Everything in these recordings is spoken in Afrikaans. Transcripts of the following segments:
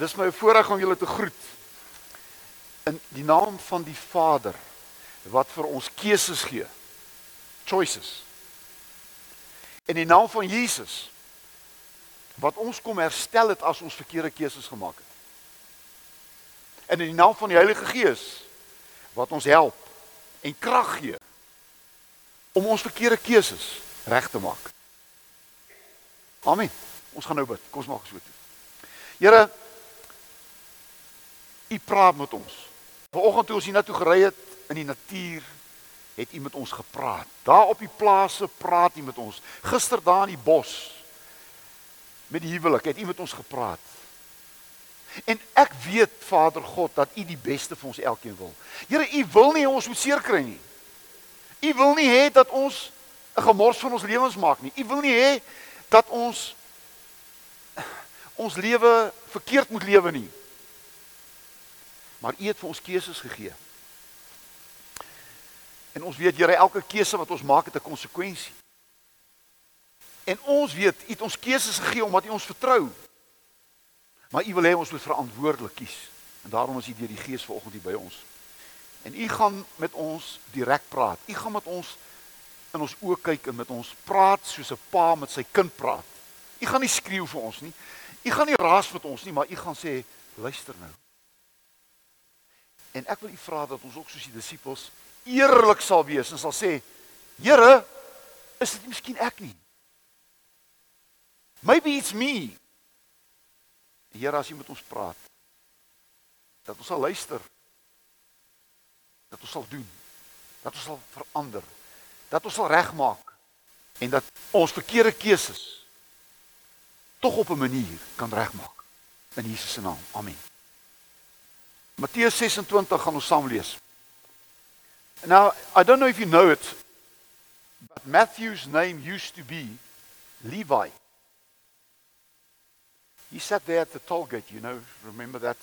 Dis my voorreg om julle te groet in die naam van die Vader wat vir ons keuses gee. Choices. In die naam van Jesus wat ons kom herstel het as ons verkeerde keuses gemaak het. En in die naam van die Heilige Gees wat ons help en krag gee om ons verkeerde keuses reg te maak. Amen. Ons gaan nou bid. Kom ons maak so toe. Here U praat met ons. Vanoggend toe ons hier na toe gery het in die natuur, het U met ons gepraat. Daar op die plase praat U met ons. Gister daar in die bos met die huwelik het U met ons gepraat. En ek weet Vader God dat U die beste vir ons elkeen wil. Here, U wil nie ons moet seer kry nie. U wil nie hê dat ons 'n gemors van ons lewens maak nie. U wil nie hê dat ons ons lewe verkeerd moet lewe nie maar U het vir ons keuses gegee. En ons weet Here elke keuse wat ons maak het 'n konsekwensie. En ons weet U het ons keuses gegee omdat U ons vertrou. Maar U wil hê ons moet verantwoordelik kies. En daarom is U deur die Gees vanoggend hier by ons. En U gaan met ons direk praat. U gaan met ons in ons oë kyk en met ons praat soos 'n pa met sy kind praat. U gaan nie skreeu vir ons nie. U gaan nie raas met ons nie, maar u gaan sê luister nou. En ek wil u vra dat ons ook soos die disippels eerlik sal wees en sal sê: Here, is dit miskien ek nie? Maybe it's me. Here, as jy met ons praat, dat ons sal luister. Dat ons sal doen. Dat ons sal verander. Dat ons sal regmaak en dat ons verkeerde keuses tog op 'n manier kan regmaak in Jesus se naam. Amen. Matteus 26 gaan ons saam lees. Now, I don't know if you know it, but Matthew's name used to be Levi. He sat there at the toll gate, you know, remember that?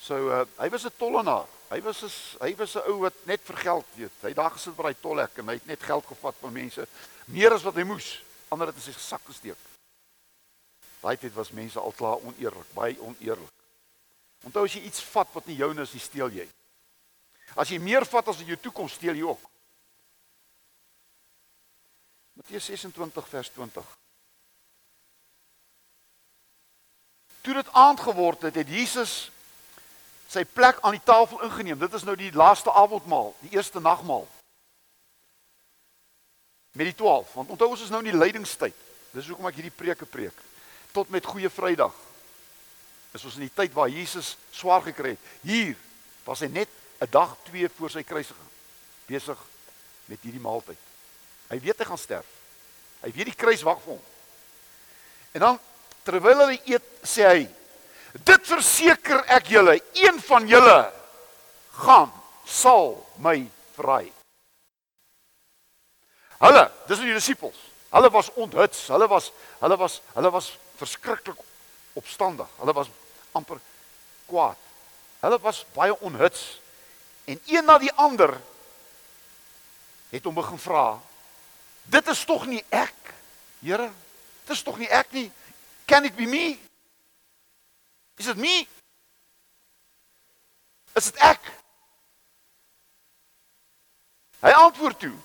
So, uh, hy was 'n tollenaar. Hy was 'n hy was 'n ou wat net vir geld weet. Hy daar gesit by die tolhek en hy het net geld gevat van mense, meer as wat hy moes. Ander het in sy sak gesteek. Daai tyd was mense al klaar oneerlik, baie oneerlik. Onthou as jy iets vat wat nie joune is, jy steel jy. As jy meer vat as wat jy toe kom steel jy ook. Matteus 26 vers 20. Toe dit aand geword het, het Jesus sy plek aan die tafel ingeneem. Dit is nou die laaste avondmaal, die eerste nagmaal. Met die 12, want onthou ons is nou in die lydingstyd. Dis hoekom ek hierdie preek tot met Goeie Vrydag is ons in die tyd waar Jesus swaar gekry het. Hier was hy net 'n dag 2 voor sy kruisiging besig met hierdie maaltyd. Hy weet hy gaan sterf. Hy weet die kruis wag vir hom. En dan terwyl hy eet, sê hy: "Dit verseker ek julle, een van julle gaan sal my verraai." Hulle, dis die disippels. Hulle was onthuts. Hulle was hulle was hulle was verskriklik opstandig. Hulle was amper kwaad. Hulle was baie onhuts. En een na die ander het hom begin vra: "Dit is tog nie ek, Here? Dit is tog nie ek nie. Can it be me? Is dit me? Is dit ek?" Hy antwoord toe: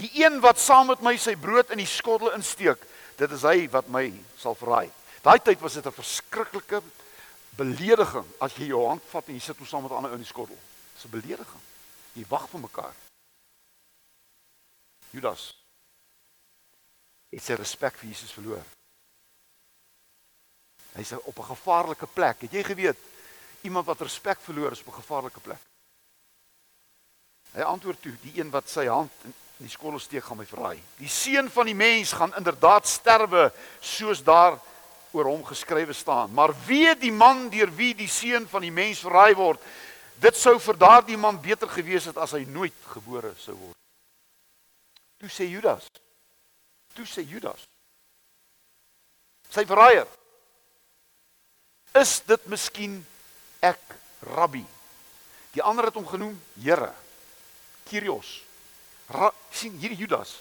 "Die een wat saam met my sy brood in die skottel insteek, dit is hy wat my sal verraai." Daai tyd was dit 'n verskriklike belediging as jy jou hand vat en jy sit hom saam met ander ou in die skottel. Dis 'n belediging. Jy wag vir mekaar. Judas het sy respek vir Jesus verloor. Hy's op 'n gevaarlike plek. Het jy geweet iemand wat respek verloor is op 'n gevaarlike plek? Hy antwoord toe, die een wat sy hand in die skottel steek gaan my verraai. Die seun van die mens gaan inderdaad sterwe soos daar oor hom geskrywe staan. Maar wie die man deur wie die seun van die mens verraai word, dit sou vir daardie man beter gewees het as hy nooit gebore sou word. Toe sê Judas. Toe sê Judas. Sy verraaier. Is dit miskien ek, Rabbi? Die ander het hom genoem Here. Kyrios. Ra sien hierdie Judas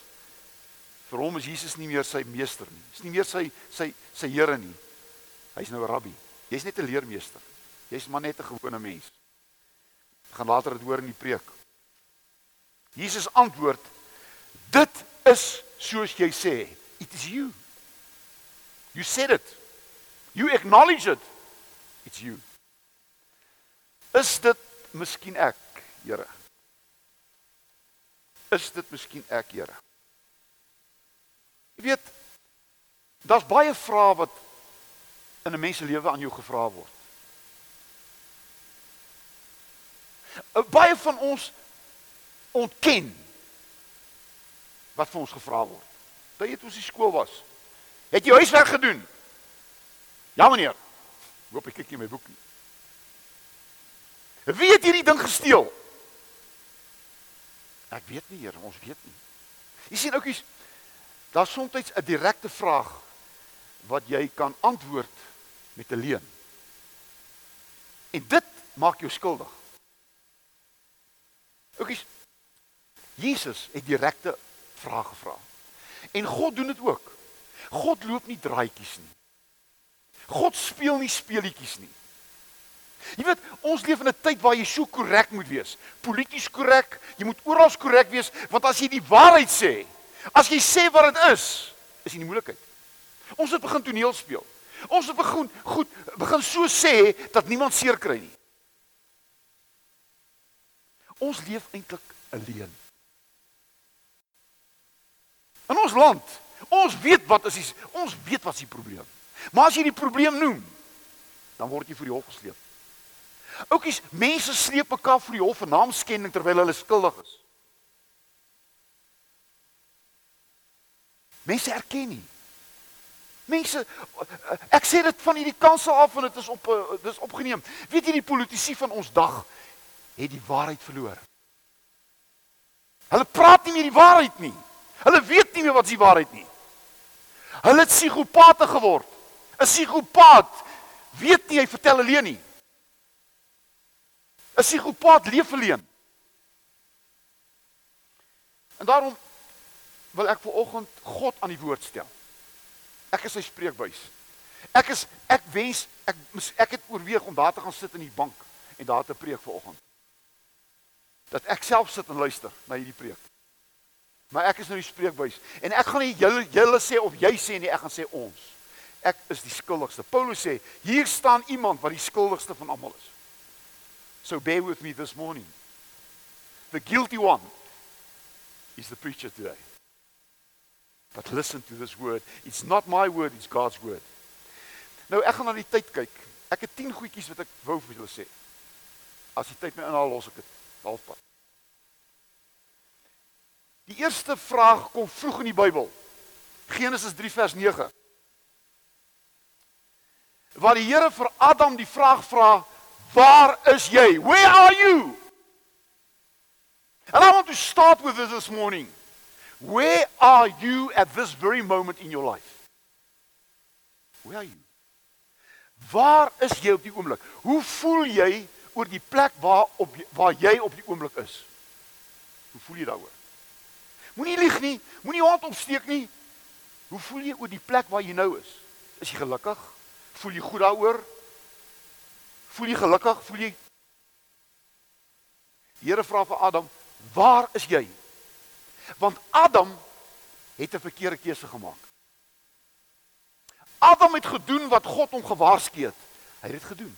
Vir hom is Jesus nie meer sy meester nie. Is nie meer sy sy sy Here nie. Hy's nou 'n rabbi. Jy's net 'n leermeester. Jy's maar net 'n gewone mens. Ek gaan later dit hoor in die preek. Jesus antwoord: Dit is soos jy sê. It is you. You said it. You acknowledge it. It's you. Is dit miskien ek, Here? Is dit miskien ek, Here? Jy weet, daar's baie vrae wat in 'n mens se lewe aan jou gevra word. Eh, baie van ons ontken wat vir ons gevra word. Toe jy toe in skool was, het jy huiswerk gedoen? Ja meneer. Hoop ek kyk jy my boek nie. Wie het hierdie ding gesteel? Ek weet nie, Here, ons weet nie. Jy sien oudjies, daar's soms 'n direkte vraag wat jy kan antwoord met 'n leuen. En dit maak jou skuldig. Oudjies, Jesus het direkte vrae gevra. En God doen dit ook. God loop nie draaitjies nie. God speel nie speelietjies nie. Jy weet, ons leef in 'n tyd waar jy so korrek moet wees. Polities korrek, jy moet oral korrek wees, want as jy die waarheid sê, as jy sê wat dit is, is jy in moeilikheid. Ons het begin toneel speel. Ons het begin goed begin so sê dat niemand seer kry nie. Ons leef eintlik alleen. In ons land, ons weet wat is die, ons weet wat is die probleem. Maar as jy die probleem noem, dan word jy voor die hof gesleep. Oukies, mense sleep mekaar voor die hof vir naamskending terwyl hulle skuldig is. Mense erken nie. Mense ek sê dit van hierdie kansel af en dit is op dis opgeneem. Weet jy die politici van ons dag het die waarheid verloor. Hulle praat nie meer die waarheid nie. Hulle weet nie meer wat die waarheid nie. Hulle het psigopate geword. 'n Psigopaat weet nie hy vertel alleen nie. 'n Psigopaat leef alleen. En daarom wil ek ver oggend God aan die woord stel. Ek is sy spreekbuis. Ek is ek wens ek ek het oorweeg om daar te gaan sit in die bank en daar te preek ver oggend. Dat ek self sit en luister na hierdie preek. Maar ek is nou die spreekbuis en ek gaan nie julle julle sê of jy sê nie, ek gaan sê ons. Ek is die skuldigste. Paulus sê, hier staan iemand wat die skuldigste van almal is. So bear with me this morning. The guilty one is the preacher today. But listen to this word. It's not my word, it's God's word. Nou ek gaan na die tyd kyk. Ek het 10 goedjies wat ek wou vir julle sê. As die tyd my inhaal, los ek dit halfpad. Die eerste vraag kom vroeg in die Bybel. Genesis 3 vers 9. Waar die Here vir Adam die vraag vra, Waar is jy? Where are you? And I want to start with this this morning. Where are you at this very moment in your life? Where are you? Waar is jy op die oomblik? Hoe voel jy oor die plek waar op waar jy op die oomblik is? Hoe voel jy daaroor? Moenie lieg nie, moenie hand opsteek nie. Hoe voel jy oor die plek waar jy nou is? Is jy gelukkig? Voel jy goed daaroor? Voel jy gelukkig? Voel jy Die Here vra vir Adam, "Waar is jy?" Want Adam het 'n verkeerde keuse gemaak. Adam het gedoen wat God hom gewaarsku het. Hy het dit gedoen.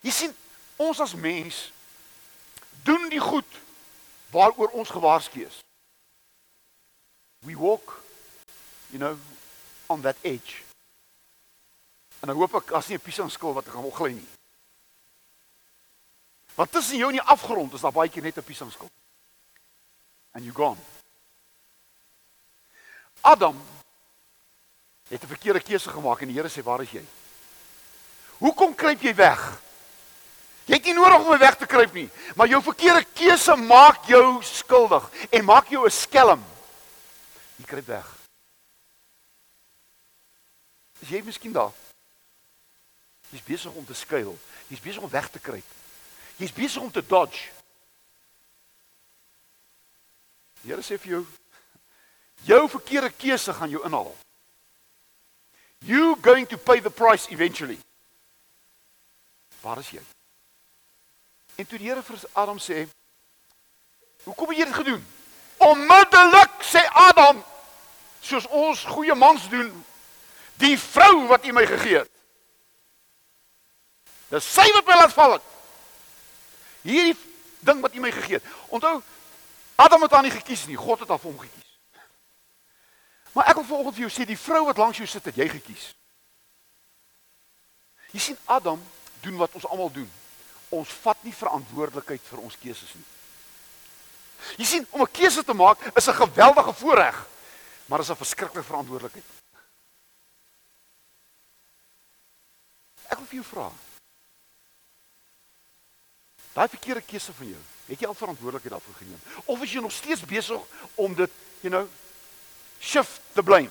Jy sien, ons as mens doen die goed waaroor ons gewaarsku is. We walk you know on that edge. En dan hoop ek as nie 'n piesangskil wat ek gaan opgly nie. Want tussen jou en die afgrond is daar baie keer net 'n piesangskil. And you gone. Adam het 'n verkeerde keuse gemaak en die Here sê waar is jy? Hoekom kruip jy weg? Jy het nie nodig om weg te kruip nie, maar jou verkeerde keuse maak jou skuldig en maak jou 'n skelm. Jy kruip weg. Is jy miskien daar? Jy's besig om te skuil. Jy's besig om weg te kruip. Jy's besig om te dodge. Die Here sê vir jou jou verkeerde keuse gaan jou inhaal. You going to pay the price eventually. Waar is jy? En toe die Here vir Adam sê, "Hoekom het jy dit gedoen?" Onmiddellik sê Adam, soos ons goeie mans doen, "Die vrou wat U my gegee het." Dis sy wat my laat val het. Hierdie ding wat U my gegee het. Onthou, Adam het haar nie gekies nie, God het haar vir hom gekies. Maar ek wil vanoggend vir jou sê die vrou wat langs jou sit het jy gekies. Jy sien Adam doen wat ons almal doen. Ons vat nie verantwoordelikheid vir ons keuses nie. Jy sien om 'n keuse te maak is 'n geweldige voorreg, maar is 'n verskriklike verantwoordelikheid. Ek wil vir jou vra. Daai verkeerde keuse van jou, het jy al verantwoordelikheid daarvoor geneem? Of is jy nog steeds besig om dit, you know, shift the blame.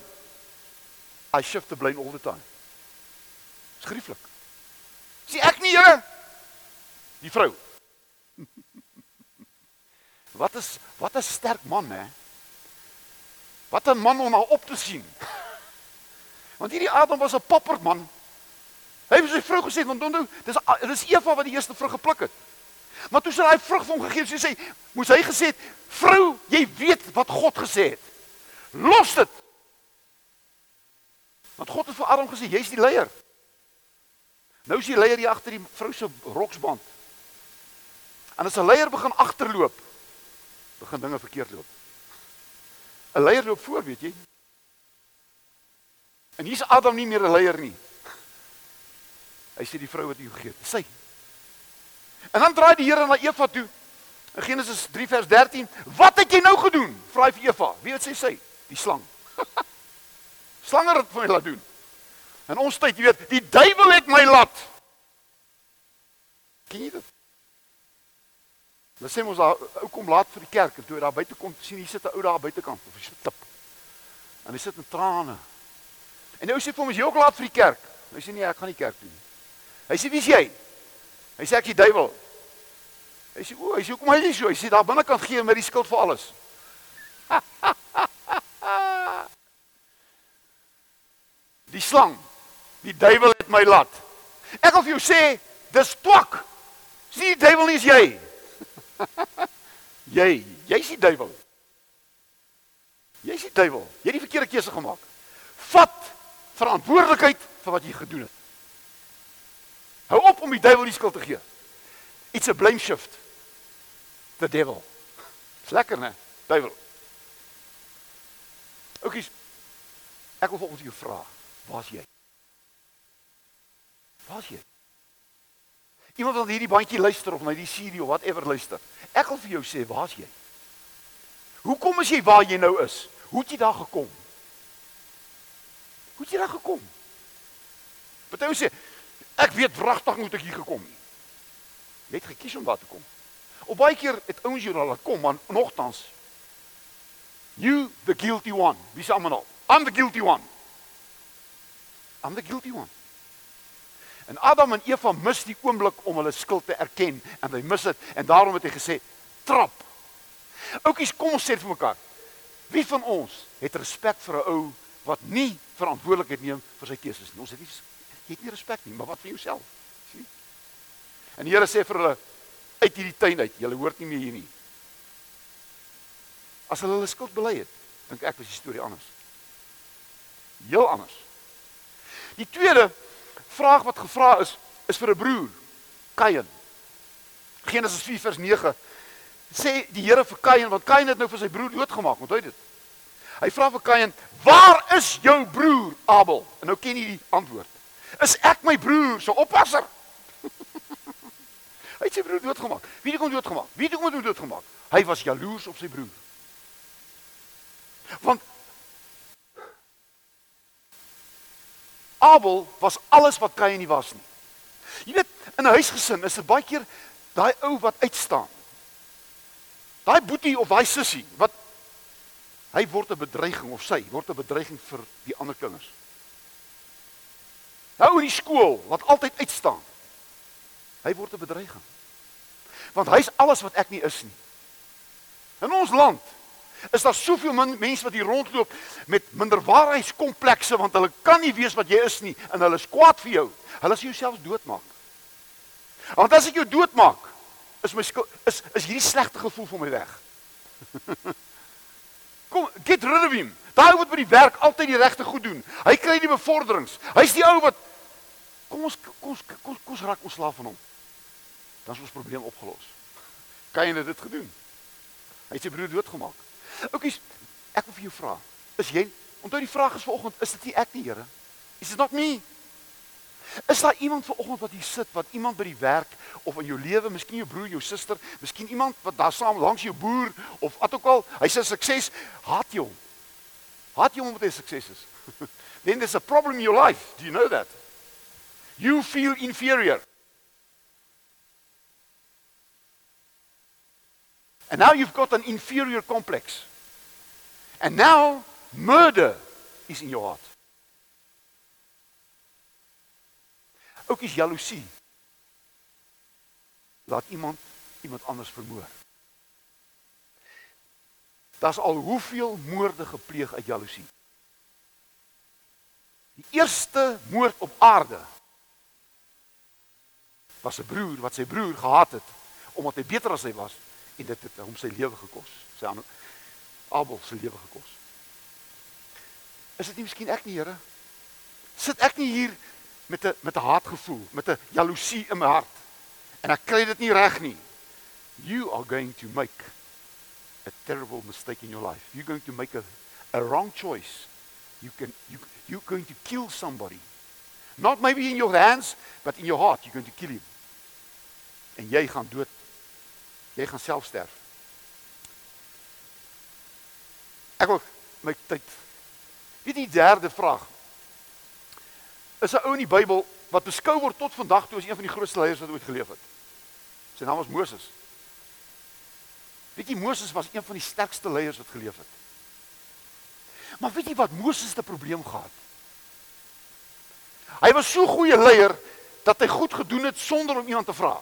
I shift the blame all the time. Skriftelik. Sien ek nie, Here? Die vrou. Wat is wat 'n sterk man, hè? Wat 'n man om na op te sien. Want hierdie Adam was 'n papperd man. Hy het sy vrou gesê, want onthou, dis dis Eva wat die eerste vrug gepluk het. Maar toe sy daai vrug vir hom gegee het, sê sy, moes hy gesê het, "Vrou, jy weet wat God gesê het." Los dit. Want God het vir Adam gesê jy's die leier. Nou is die leier hier agter die vrou se roksband. En as 'n leier begin agterloop, begin dinge verkeerd loop. 'n Leier loop voor, weet jy? En hier's Adam nie meer 'n leier nie. Hy sê die vrou wat hy gegee het, sy. En dan draai die Here na Eva toe. In Genesis 3 vers 13, "Wat het jy nou gedoen?" vra hy vir Eva. Wie sy sê? die slang. Slange het my laat doen. En ons tyd, jy weet, die duiwel het my laat. Ken jy dit? Hulle sê mos daar ou kom laat vir die kerk en toe hy daar buite kom sien hier sit 'n ou daar buitekant of hy sit tip. En hy sit met trane. En nou sê vir hom is jy ook laat vir die kerk? Hy sê nee, ek gaan nie kerk toe nie. Hy sê wie's jy? Hy sê ek is die duiwel. Hy sê o, hy sê hoekom hy sê so? Hy sê daar binnekant gee my die skuld vir alles. Die slang. Die duiwel het my laat. Ek wil vir jou sê, dis twak. Sien die duiwel nie is jy. jy, jy's die duiwel. Jy's die duiwel. Jy het die verkeerde keuse gemaak. Vat verantwoordelikheid vir wat jy gedoen het. Om die duiwel die skuld te gee. It's a blame shift. The devil. Dis lekker, né? Duiwel. Oukies. Ek wil volgens jou vra. Waar's jy? Waar's jy? Iemand wat hierdie bandjie luister of na die CD of whatever luister. Ek wil vir jou sê, waar's jy? Hoekom is jy waar jy nou is? Hoe het jy daar gekom? Hoe het jy daar gekom? Party sê, ek weet wragtig moet ek hier gekom nie. Jy het gekies om daar te kom. Op baie keer het ouens jou laat kom, maar nogtans you the guilty one. Wie sê almal nou? I'm the guilty one. I'm the guilty one. En Adam en Eva mis die oomblik om hulle skuld te erken en hy mis dit en daarom het hy gesê trap. Oukies, kom ons sê vir mekaar. Wie van ons het respek vir 'n ou wat nie verantwoordelikheid neem vir sy keuses nie? Ons het nie jy het nie respek nie, maar wat vir jouself? Sien? En die Here sê vir hulle uit hierdie tuin uit, julle hoort nie meer hier nie. As hulle hulle skuld bely het, dink ek was die storie anders. Heel anders. Die tweede vraag wat gevra is, is vir 'n broer, Kain. Genesis 4 vers 9 sê die Here vir Kain want Kain het nou vir sy broer doodgemaak, onthou dit. Hy vra vir Kain, "Waar is jou broer Abel?" En nou ken jy die antwoord. "Is ek my broer se oppasser?" hy het sy broer doodgemaak. Wie het hom doodgemaak? Wie het hom doodgemaak? Hy was jaloers op sy broer. Want Abel was alles wat Kain nie was nie. Jy weet, in 'n huisgesin is dit baie keer daai ou wat uitstaan. Daai boetie of daai sussie wat hy word 'n bedreiging of sy word 'n bedreiging vir die ander kinders. Nou in die skool wat altyd uitstaan. Hy word 'n bedreiging. Want hy's alles wat ek nie is nie. In ons land Is daar soveel min mense wat hier rondloop met minderwaarheidskomplekse want hulle kan nie weet wat jy is nie en hulle is kwaad vir jou. Hulle sal jou selfs doodmaak. Want as ek jou doodmaak, is my is is hierdie slegte gevoel van my weg. Kom, get rid of him. Daai ou wat by die werk altyd die regte goed doen. Hy kry die bevorderings. Hy's die ou wat kom ons kom ons kom, kom ons raak ons slaaf van hom. Dan is ons probleem opgelos. Kan jy dit gedoen? Hy het sy broer doodgemaak. Oukies, ek wil vir jou vra. Is jy onthou die vraag is vanoggend, is dit nie ek nie, Here? Is dit not me? Is daar iemand vanoggend wat hier sit wat iemand by die werk of in jou lewe, miskien jou broer, jou suster, miskien iemand wat daar saam langs jou boer of wat ook al, hy sê sukses, haat jy hom. Haat jy hom omdat hy sukses is. Then there's a problem in your life. Do you know that? You feel inferior. And now you've got an inferior complex. And now murder is in your heart. Ook is jaloesie. Laat iemand iemand anders vermoor. Daar's al hoeveel moorde gepleeg uit jaloesie. Die eerste moord op aarde was 'n broer wat sy broer gehaat het omdat hy beter as hy was en dit het hom sy lewe gekos. Sy aan Abel se lewe gekos. Is dit nie miskien ek nie, Here? Sit ek nie hier met 'n met 'n haatgevoel, met 'n jaloesie in my hart. En ek kry dit nie reg nie. You are going to make a terrible mistake in your life. You're going to make a a wrong choice. You can you you're going to kill somebody. Not maybe in your hands, but in your heart you're going to kill him. En jy gaan dood. Jy gaan self sterf. Ek wil my tyd. Wie die derde vraag? is 'n ou in die Bybel wat beskou word tot vandag toe as een van die grootste leiers wat ooit geleef het. Sy naam was Moses. Weet jy Moses was een van die sterkste leiers wat geleef het. Maar weet jy wat Moses se probleem gehad? Hy was so goeie leier dat hy goed gedoen het sonder om iemand te vra.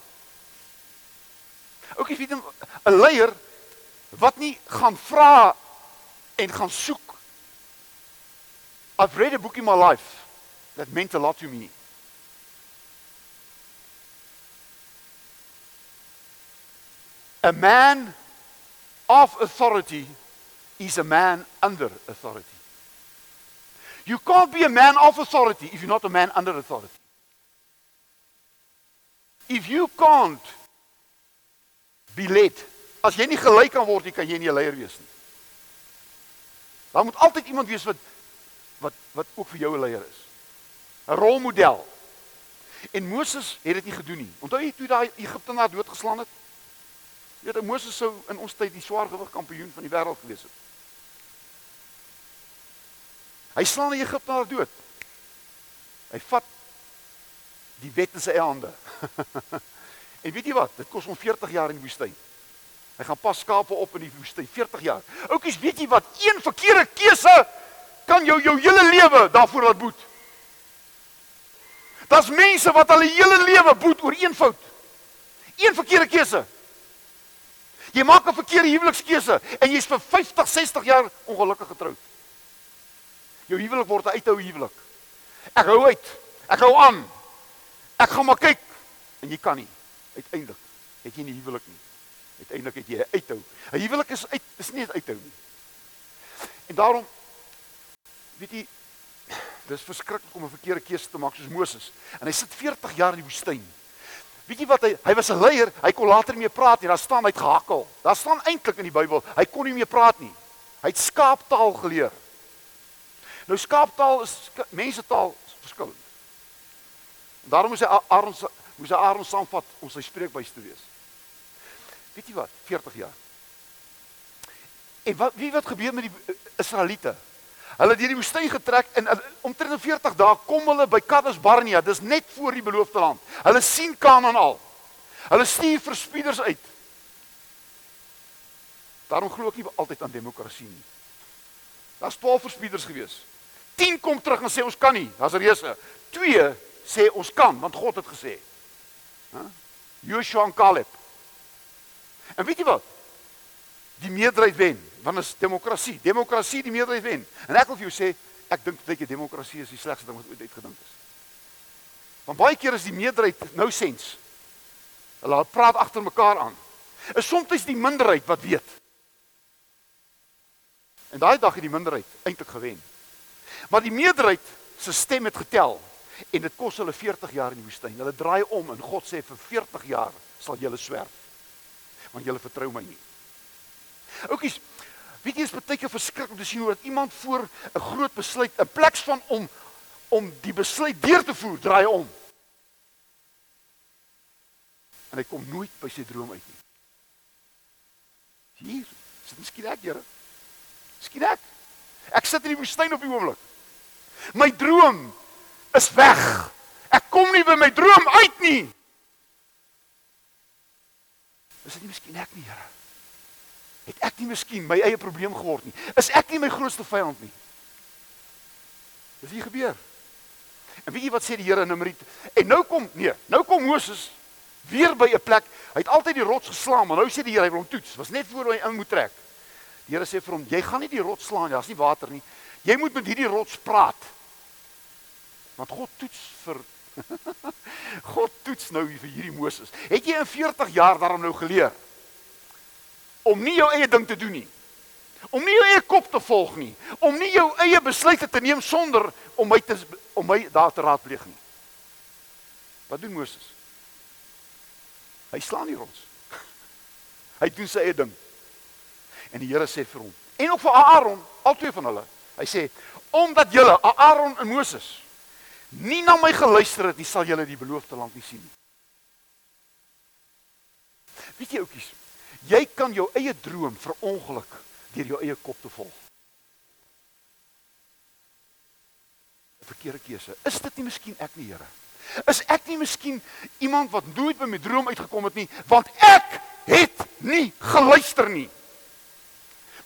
Ook jy weet 'n leier wat nie gaan vra en gaan soek. I've read a book in my life that meant a lot to me. A man of authority is a man under authority. You can't be a man of authority if you're not a man under authority. If you can't be led, as jy nie gelei kan word nie, kan jy nie 'n leier wees nie. Daar moet altyd iemand wees wat wat wat ook vir jou 'n leier is. 'n rolmodel. En Moses het dit nie gedoen nie. Onthou jy toe daai Egiptenaar doodgeslaan het? Jy weet, Moses sou in ons tyd die swaargewig kampioen van die wêreld gewees het. Hy slaan die Egiptenaar dood. Hy vat die wet in sy hande. en weet jy wat? Dit kos hom 40 jaar in die woestyn. Hy gaan pas skape op in die woestyn 40 jaar. Oukies, weet jy wat? Een verkeerde keuse kan jou jou hele lewe daarvoor laat boet. Daar's mense wat hulle hele lewe boet oor een fout. Een verkeerde keuse. Jy maak 'n verkeerde huwelikskeuse en jy's vir 50, 60 jaar ongelukkig getroud. Jou huwelik word 'n uithou huwelik. Ek hou uit. Ek hou aan. Ek gaan maar kyk en jy kan nie. Uiteindelik het jy nie huwelik nie. Uiteindelik het jy 'n uithou. 'n Huwelik is uit is nie 'n uithou nie. En daarom weet jy Dis verskriklik om 'n verkeerde keuse te maak soos Moses. En hy sit 40 jaar in die woestyn. Weet jy wat hy hy was 'n leier, hy kon later nie meer praat nie. Daar staan hy het gehakkel. Daar staan eintlik in die Bybel, hy kon nie meer praat nie. Hy het skaaptaal geleer. Nou skaaptaal is mense taal verskillend. Daarom moet hy Aaron moet hy Aaron saamvat om sy spreekbuis te wees. Weet jy wat? 40 jaar. En wat wie wat gebeur met die Israeliete? Hulle het hierdie woestyn getrek en omtrent 40 dae kom hulle by Kadesh Barnea. Dis net voor die beloofde land. Hulle sien Kanaan al. Hulle stuur verspieders uit. Daarom glo ek nie altyd aan demokrasie nie. Daar's 12 verspieders gewees. 10 kom terug en sê ons kan nie. Daar's reuse. 2 sê ons kan want God het gesê. Hæ? Joshua en Caleb. En weet jy wat? Die meerderheid wen Want is demokrasie. Demokrasie die meerderheid wen. En ek wil vir jou sê, ek dink dat jy demokrasie is die slegste ding wat ooit uitgedink is. Want baie keer is die meerderheid nou sens. Hulle praat agter mekaar aan. Is soms die minderheid wat weet. En daai dag het die minderheid eintlik gewen. Maar die meerderheid se stem het getel en dit kos hulle 40 jaar in die woestyn. Hulle draai om en God sê vir 40 jaar sal julle swerf. Want julle vertrou my nie. Oukies, weet jy is baie keer verskriklik om te sien hoe dat iemand voor 'n groot besluit in plek van om om die besluit deur te voer, draai om. En hy kom nooit by sy droom uit nie. Hier, sit miskien ek, Here. Miskien ek. Ek sit in die woestyn op die oomblik. My droom is weg. Ek kom nie by my droom uit nie. Is dit nie miskien ek nie, Here? Het ek nie miskien my eie probleem geword nie? Is ek nie my grootste vyand nie? Dis hier gebeur. En weet jy wat sê die Here in Numeri? En nou kom nee, nou kom Moses weer by 'n plek. Hy het altyd die rots geslaan, maar nou sê die Here hy wil hom toets. Was net voor hy in moet trek. Die Here sê vir hom: "Jy gaan nie die rots slaan nie, daar's nie water nie. Jy moet met hierdie rots praat." Want God toets vir God toets nou vir hierdie Moses. Het jy in 40 jaar daarom nou geleer om nie jou eie ding te doen nie. Om nie jou eie kop te volg nie, om nie jou eie besluite te neem sonder om my te om my daar te raadpleeg nie. Wat doen Moses? Hy slaan die rots. Hy doen sy eie ding. En die Here sê vir hom en ook vir Aaron, albei van hulle. Hy sê omdat julle Aaron en Moses nie na my geluister het nie, sal julle die beloofde land nie sien nie. Weet jy oukies, jy kan jou eie droom verongeluk deur jou eie kop te volg. 'n Verkeerde keuse. Is dit nie miskien ek nie, Here? Is ek nie miskien iemand wat nooit by my droom uitgekom het nie, want ek het nie geluister nie.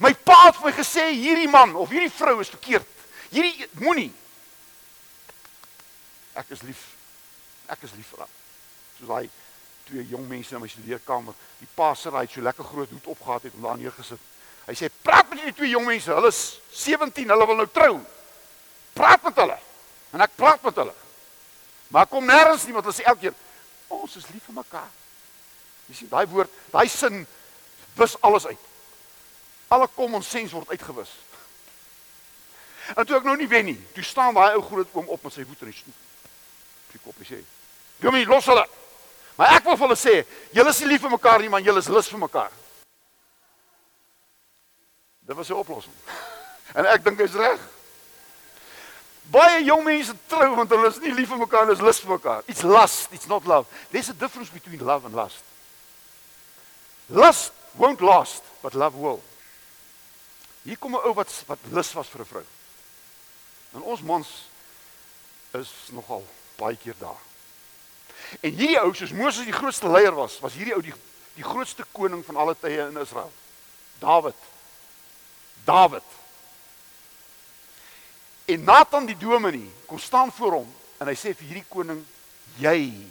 My pa het vir my gesê hierdie man of hierdie vrou is verkeerd. Hierdie moenie ek is lief. Ek is lief vir haar. Soos daai twee jong mense in my studeerkamer, die pa se raai so lekker groot hoed opgehad het om daar neergesit. Hy sê praat met die twee jong mense. Hulle is 17, hulle wil nou trou. Praat met hulle. En ek praat met hulle. Maar kom nêrens nie want hulle sê elke keer ons is lief vir mekaar. Jy sien daai woord, daai sin wis alles uit. Alle common sense word uitgewis. En toe ek nou nie wen nie, toe staan daai ou groot oom op met sy voet in die stoep die kop sê. Dominee, los hulle. Maar ek wil vir hulle sê, julle is nie lief vir mekaar nie, maar julle is lus vir mekaar. Dit was 'n oplossing. En ek dink hy's reg. Baie jong mense trou want hulle is nie lief vir mekaar nie, is lus vir mekaar. It's lust, it's not love. There's a difference between love and lust. Lust won't last, but love will. Hier kom 'n ou wat wat lus was vir 'n vrou. En ons mans is nogal baie keer daar. En hierdie ou soos Moses die grootste leier was, was hierdie ou die die grootste koning van alle tye in Israel. Dawid. Dawid. En Nathan die dominee kom staan voor hom en hy sê vir hierdie koning jy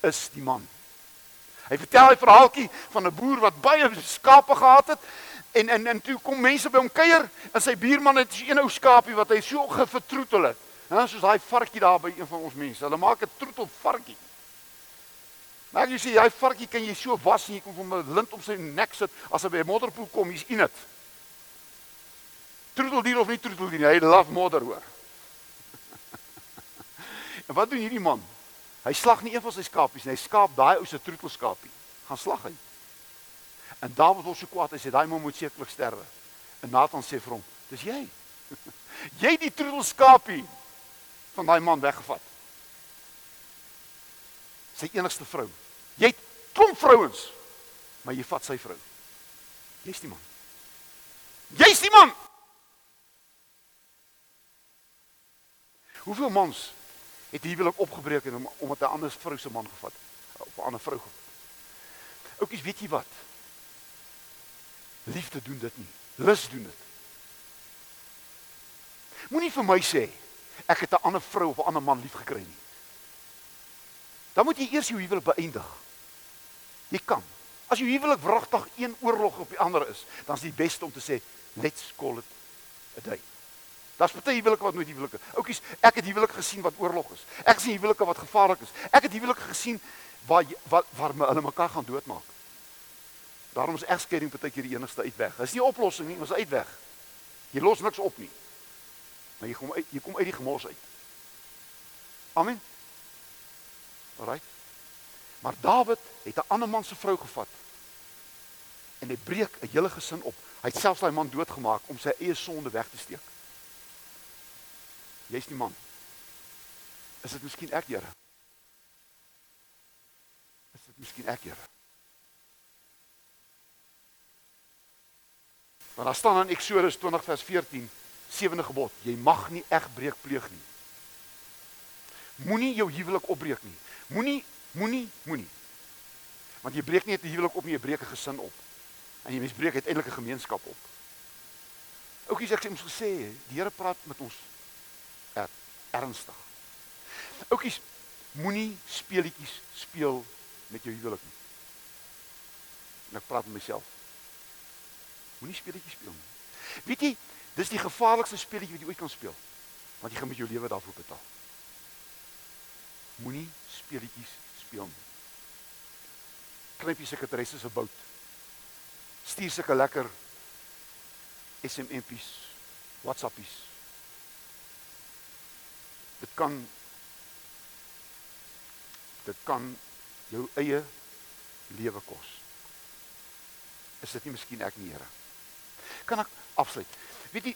is die man. Hy vertel 'n verhaaltjie van 'n boer wat baie skape gehad het en en en toe kom mense by hom kuier en sy buurman het 'n ou skapie wat hy so gevertroetel het. Nou soos daai varkie daar by een van ons mense. Hulle maak 'n troetel varkie. Maar jy sien, daai varkie kan jy so was en jy kom van 'n lint om sy nek sit as hy by 'n modderpoel kom, hy's in dit. Troeteldier of nie troeteldier nie, hy love modder hoor. en wat doen hierdie man? Hy slag nie een van sy skapies nie, hy skaap daai ou se troetelskapie. Gaan slag hy. En Dawid word so kwaad, hy sê daai man moet sekerlik sterwe. En Nathan sê vir hom, "Dis jy." jy die troetelskapie van daai man weggevat. Sy enigste vrou. Jy het klomp vrouens, maar jy vat sy vrou. Jy's die man. Jy's die man. Hoeveel mans het huwelik opgebreek en omdat 'n ander vrou se man gevat of 'n ander vrou gevat? Oukies, weet jy wat? Liefde doen dit nie. Lus doen dit. Moenie vir my sê ek het 'n ander vrou of 'n ander man lief gekry nie. Dan moet jy eers jou huwelik beëindig. Jy kan. As jou huwelik wragtig een oorlog op die ander is, dan is dit beste om te sê Let's call it a day. Daar's baie huwelike wat nooit huwelike. Oukies, ek het huwelike gesien wat oorlog is. Ek sien huwelike wat gevaarlik is. Ek het huwelike gesien waar wat waar hulle mekaar gaan doodmaak. Daarom is egskeiding baie keer die enigste uitweg. Dis nie 'n oplossing nie, maar 'n uitweg. Jy los niks op nie. Maar jy kom uit jy kom uit die gemors uit. Amen. Alraai. Maar Dawid het 'n ander man se vrou gevat. En hy breek 'n hele gesin op. Hy het selfs daai man doodgemaak om sy eie sonde weg te steek. Jy's die man. Is dit miskien ek, Here? Is dit miskien ek, Here? Want daar staan in Eksodus 20 vers 14, sewende gebod, jy mag nie egbreek pleeg nie. Moenie jou huwelik opbreek nie. Moenie moenie moenie. Want jy breek nie net 'n huwelik op nie, jy breek 'n gesin op. En jy misbreek uiteindelik 'n gemeenskap op. Oukies, ek sê ons gesê, die Here praat met ons er, ernstig. Oukies, moenie speletjies speel met jou huwelik nie. En ek praat met myself. Moenie speletjies speel nie. Weet jy, dis die gevaarlikste speletjie wat jy ooit kan speel. Want jy gaan met jou lewe daarvoor betaal. Moenie speletjies speel nie. Knyp jy sekretaresse se bout. Stuur sulke lekker SMS'pies, WhatsAppies. Dit kan dit kan jou eie lewe kos. Is dit nie miskien ek nie, Here? Kan ek afsluit? Weet jy,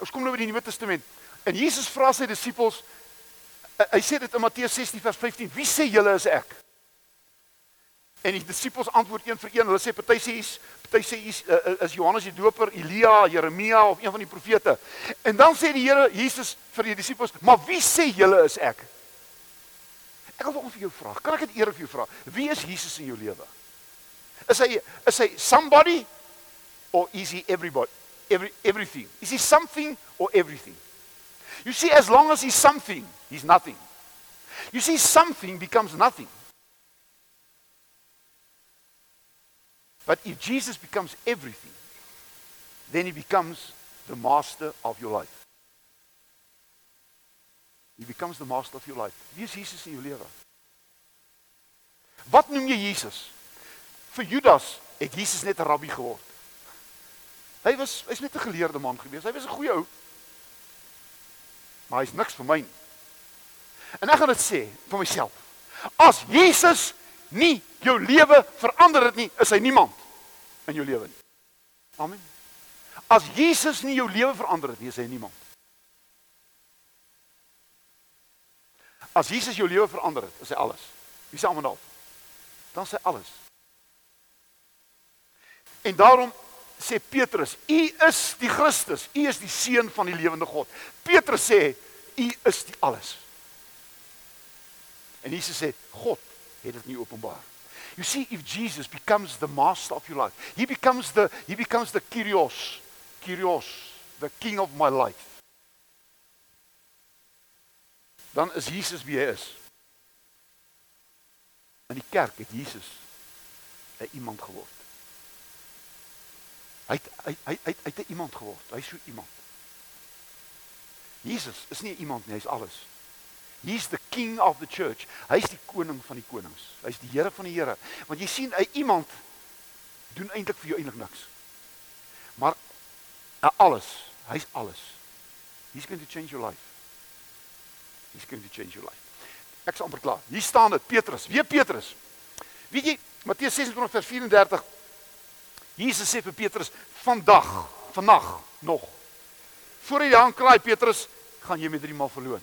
ons kom nou by die Nuwe Testament. En Jesus vra sy disippels hy sê dit in Matteus 16 vers 15, wie sê julle is ek? En die disippels antwoord een vir een. Hulle sê party sê is party sê is uh, is Johannes die Doper, Elia, Jeremia of een van die profete. En dan sê die Here Jesus vir die disippels, "Maar wie sê julle is ek?" Ek wil vir jou vra. Kan ek dit eers vir jou vra? Wie is Jesus in jou lewe? Is hy is hy somebody or is he everybody? Every everything. Is he something or everything? You see as long as he's something, he's nothing. You see something becomes nothing. But if Jesus becomes everything, then he becomes the master of your life. He becomes the master of your life. Wie is Jesus in jou lewe? Wat noem jy Jesus? Vir Judas het Jesus net 'n rabbi geword. Hy was hy's net 'n geleerde man gewees. Hy was 'n goeie ou. Maar hy's niks vir my nie. En ek gaan dit sê vir myself. As Jesus nie jou lewe verander het nie, is hy niemand in jou lewe nie. Amen. As Jesus nie jou lewe verander het nie, is hy niemand. As Jesus jou lewe verander het, is hy alles. Wie sê almal daarop? Dan sê alles. En daarom sê Petrus, "U is die Christus, U is die seun van die lewende God." Petrus sê, "U is die alles." En Jesus sê, "God het dit nie openbaar." You see if Jesus becomes the master of your life, he becomes the he becomes the Kyrios, Kyrios, the king of my life. Dan is Jesus wie hy is. In die kerk het Jesus 'n iemand geword. Hy het, hy hy hy hy het iemand geword. Hy's so iemand. Jesus is nie iemand nie, hy's alles. He's the king of the church. Hy's die koning van die konings. Hy's die Here van die Here. Want jy sien, hy iemand doen eintlik vir jou eintlik niks. Maar alles, hy's alles. He's going to change your life. He's going to change your life. Ek sê amper klaar. Hier staan dit, Petrus. Wie Petrus? Weet jy, Matteus 26 vers 34. Jesus sê vir Petrus, "Vandag, vannag nog. Voor jy aan kraai Petrus, gaan jy met drie maal verloon."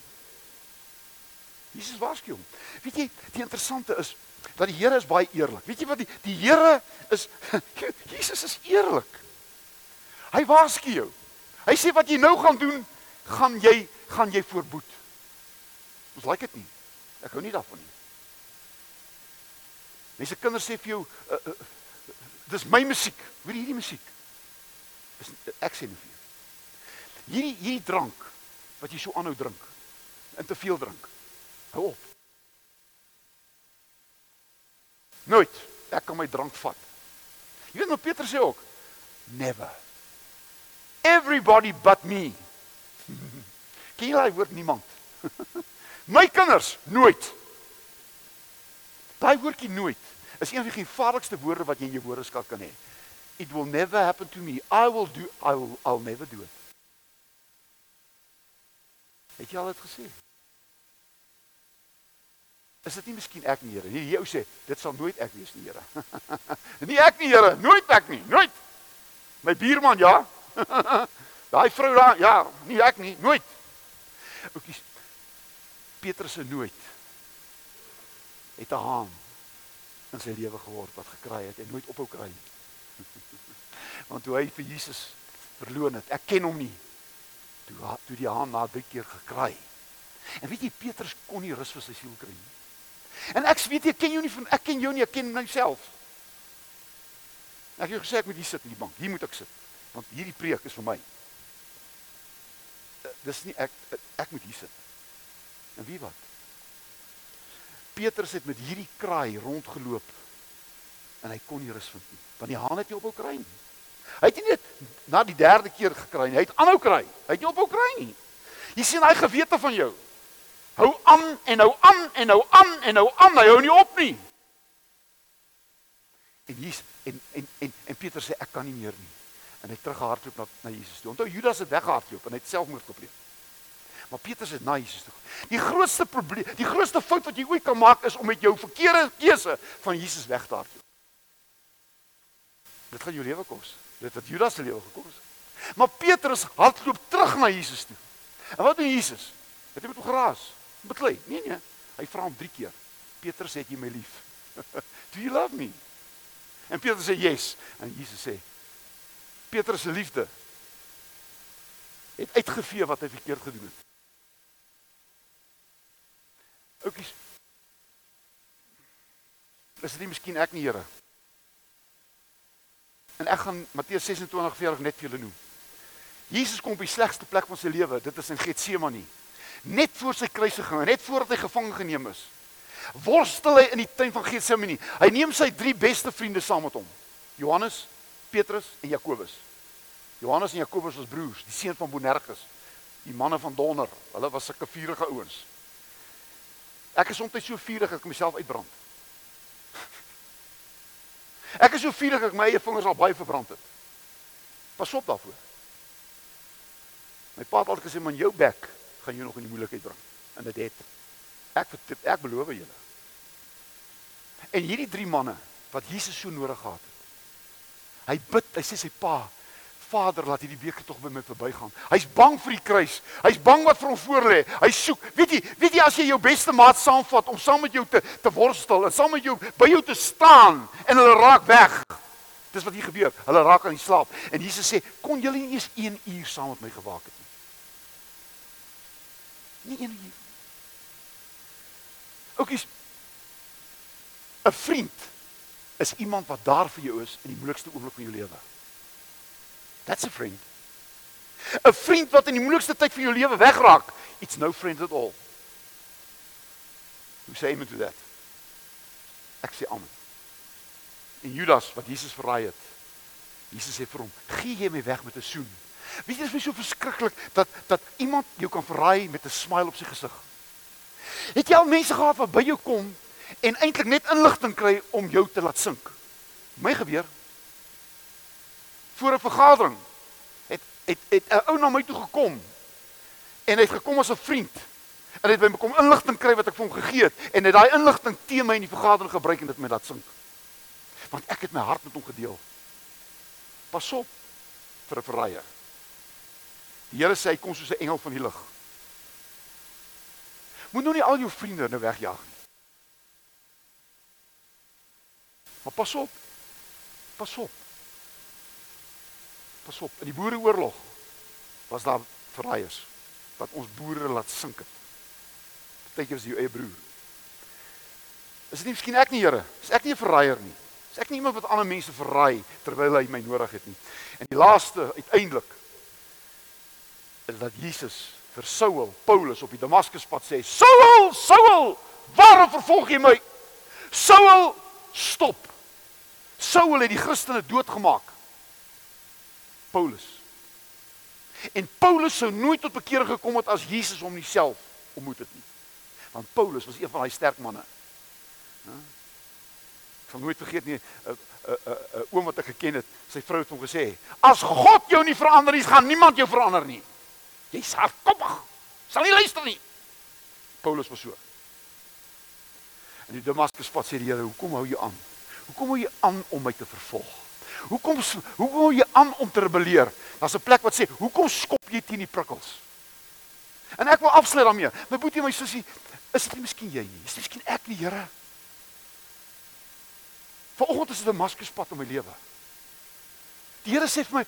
Jesus waarsku hom. Weet jy, die interessante is dat die Here is baie eerlik. Weet jy wat die die Here is Jesus is eerlik. Hy waarsku jou. Hy sê wat jy nou gaan doen, gaan jy gaan jy voorboet. Ons like dit nie. Ek hou nie daarvan nie. Mense kinders sê vir jou uh, uh, dis my musiek. Hoor hierdie musiek? Dis ek sê nie vir jou. Hierdie hierdie drank wat jy so aanhou drink en te veel drink. Hou op. Nooit. Ek kan my drank vat. Jy weet wat Petrus sê ook? Never. everybody but me. Ken jy daai woord niemand? My kinders nooit. Daai woordjie nooit is een van die gevaarlikste woorde wat jy in jou woordeskat kan hê. It will never happen to me. I will do I will I'll never do it. Het jy al dit gesê? Is dit nie miskien ek nie, Here? Hierdie ou sê, dit sal nooit ek wees nie, Here. nie ek nie, Here, nooit ek nie, nooit. My buurman, ja. Daai vrou daar, ja, nie ek nie, nooit. Oukies. Petrus se nooit het 'n haan in sy lewe geword wat gekry het en nooit ophou kry nie. Want toe hy vir Jesus verloon het, ek ken hom nie. Toe toe die haan na drie keer gekry. En weet jy Petrus kon nie rus vir sy siel kry nie. En ek weet jy ken jou nie van ek ken jou nie, ek ken myself. Ek het gesê ek moet hier sit in die bank. Hier moet ek sit. Want hierdie preek is vir my. Eh, dis nie ek ek moet hier sit. En wie wat? Petrus het met hierdie kraai rondgeloop en hy kon nie rus vind nie. Want die haan het nie ophou kry nie. Hy het nie net na die derde keer gekry nie, hy het aanhou kry. Hy het nie ophou kry nie. Jy sien hy gewete van jou. Hou aan en hou aan en hou aan en hou aan, hy hou nie op nie. En hier en en en en Petrus sê ek kan nie meer nie. En hy terughardloop na na Jesus toe. Onthou Judas het weggehardloop en hy het selfmoord gepleeg. Maar Petrus het na Jesus toe. Die grootste probleem, die grootste fout wat jy ooit kan maak is om met jou verkeerde keuse van Jesus weg te hardloop. Dit gaan jou lewe kos. Dit het Judas se lewe gekos. Maar Petrus hardloop terug na Jesus toe. En wat doen Jesus? Het hy met hom geraas? Beklei. Nee nee. Hy vra hom 3 keer. Petrus, het jy my lief? Do you love me? En Petrus sê yes. En Jesus sê Petrus se liefde het uitgevee wat hy verkeerd gedoen het. Oukies. Is dit nie miskien ek nie, Here? En ek gaan Matteus 26:40 net vir julle noem. Jesus kom op die slegste plek van sy lewe, dit is in Getsemane. Net voor sy kruisiging, net voordat hy gevange geneem is. Worstel hy in die tuin van Getsemane. Hy neem sy drie beste vriende saam met hom. Johannes, Petrus en Jakobus. Johannes en Jakobus was broers, die seun van Boanerges, die manne van donder. Hulle was sulke vuurige ouens. Ek is soms so vurig dat ek myself uitbrand. Ek is so vurig dat my eie vingers al baie verbrand het. Pas op daarvoor. My pa het altyd gesê man jou bek gaan jou nog in die moeilikheid bring. En dit het. Ek ek beloof julle. En hierdie drie manne wat Jesus so nodig gehad het. Hy bid, hy sê sy pa, Vader, laat hierdie beker tog by my verbygaan. Hy's bang vir die kruis. Hy's bang wat vir hom voorlê. Hy soek. Weet jy, weet jy as jy jou beste maat saamvat om saam met jou te te worstel en saam met jou by jou te staan en hulle raak weg. Dis wat hier gebeur. Hulle raak aan die slaap. En Jesus sê, "Kon julle nie eers 1 uur saam met my gewaak het nie?" Nie 1 uur. Oukies. 'n Vriend is iemand wat daar vir jou is in die moeilikste oomblik van jou lewe. That's a friend. 'n Vriend wat in die moeilikste tyd van jou lewe wegraak, it's no friend at all. Hoe sê jy met dit? Ek sê amen. En Judas wat Jesus verraai het. Jesus sê vir hom: "Gee jy my weg met 'n soen?" Weet jy dit is so verskriklik dat dat iemand jou kan verraai met 'n smile op sy gesig. Het jy al mense gehad wat by jou kom en eintlik net inligting kry om jou te laat sink? My gebeur voor 'n vergadering het het het 'n ou na my toe gekom en hy het gekom as 'n vriend en het by my kom inligting kry wat ek vir hom gegee het en het daai inligting teen my in die vergadering gebruik en dit my laat sink. Want ek het my hart met hom gedeel. Pas op vir 'n verraaier. Die Here sê hy kom soos 'n engel van die lig. Moet nou nie al jou vriende nou wegjaag nie. Maar pas op. Pas op. Pas op, in die boereoorlog was daar verraaiers wat ons boere laat sink het. Partykeer was jou eie broer. Is dit nie miskien ek nie, Here? Is ek nie 'n verraaier nie? Is ek nie iemand wat ander mense verraai terwyl hy my nodig het nie? En die laaste uiteindelik is dat Jesus vir Saul, Paulus op die Damaskuspad sê: "Saul, Saul, waarom vervolg jy my?" Saul, stop. Saul het die Christene doodgemaak. Paulus En Paulus sou nooit tot bekering gekom het as Jesus hom nie self ontmoet het nie. Want Paulus was een van daai sterk manne. Ek sal nooit vergeet nie 'n 'n 'n oom wat ek geken het, sy vrou het hom gesê: "As God jou nie verander nie, gaan niemand jou verander nie. Jy's hardkoppig. Sal nie luister nie." Paulus was so. En die Damaskus pad sê die Here, "Hoekom hou jy aan? Hoekom hou jy aan om my te vervolg? Hoekom hoekom hou jy aan om te rebelleer?" Daar's 'n plek wat sê, "Hoekom skop jy teen die prikkels?" En ek wil afsluit daarmee. My boetie, my sussie, is dit nie miskien jy nie? Is dit miskien ek nie, Here? Vanoggend is dit 'n Damaskuspad in my lewe. Die Here sê vir my,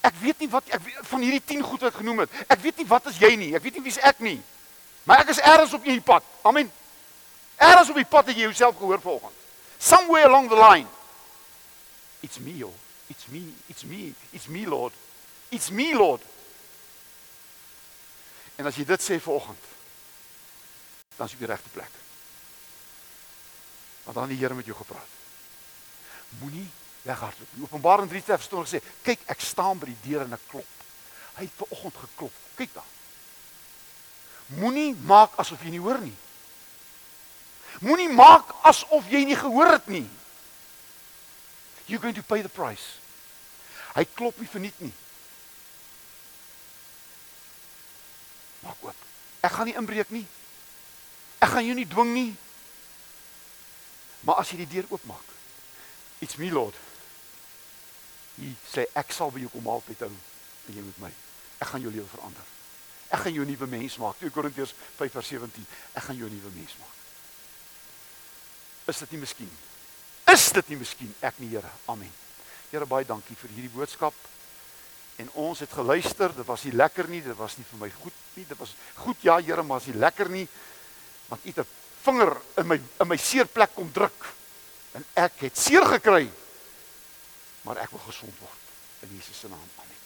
ek weet nie wat ek van hierdie 10 goed wat ek genoem het. Ek weet nie wat is jy nie. Ek weet nie wie's ek nie. Maar ek is ergens op hierdie pad. Amen. Ergens op die pad het jy jouself gehoor vanoggend. Somewhere along the line. It's me, oh. It's me. It's me. It's me, Lord. It's me, Lord. En as jy dit sê vanoggend, dan is jy op die regte plek. Want dan die Here met jou gepraat. Moenie weghardloop nie. Openbaring 3 vers 20 sê, "Kyk, ek staan by die deur en ek klop." Hy het vanoggend geklop. Kyk dan. Moenie maak asof jy nie hoor nie. Moenie maak asof jy nie gehoor het nie. You're going to pay the price. Hy klop nie verniet nie. Maak oop. Ek gaan nie inbreek nie. Ek gaan jou nie dwing nie. Maar as jy die deur oopmaak. It's me Lord. Hy sê ek sal by jou kom altyd hou en jy met my. Ek gaan jou lewe verander. Ek gaan jou 'n nuwe mens maak. 2 Korintiërs 5:17. Ek gaan jou 'n nuwe mens maak. Is dit nie miskien? Is dit nie miskien ek nie, Here? Amen. Here baie dankie vir hierdie boodskap. En ons het geluister. Dit was nie lekker nie. Dit was nie vir my goed nie. Dit was goed ja, Here, maar as nie lekker nie. Want U het 'n vinger in my in my seerplek kom druk. En ek het seer gekry. Maar ek wil gesond word in Jesus se naam. Amen.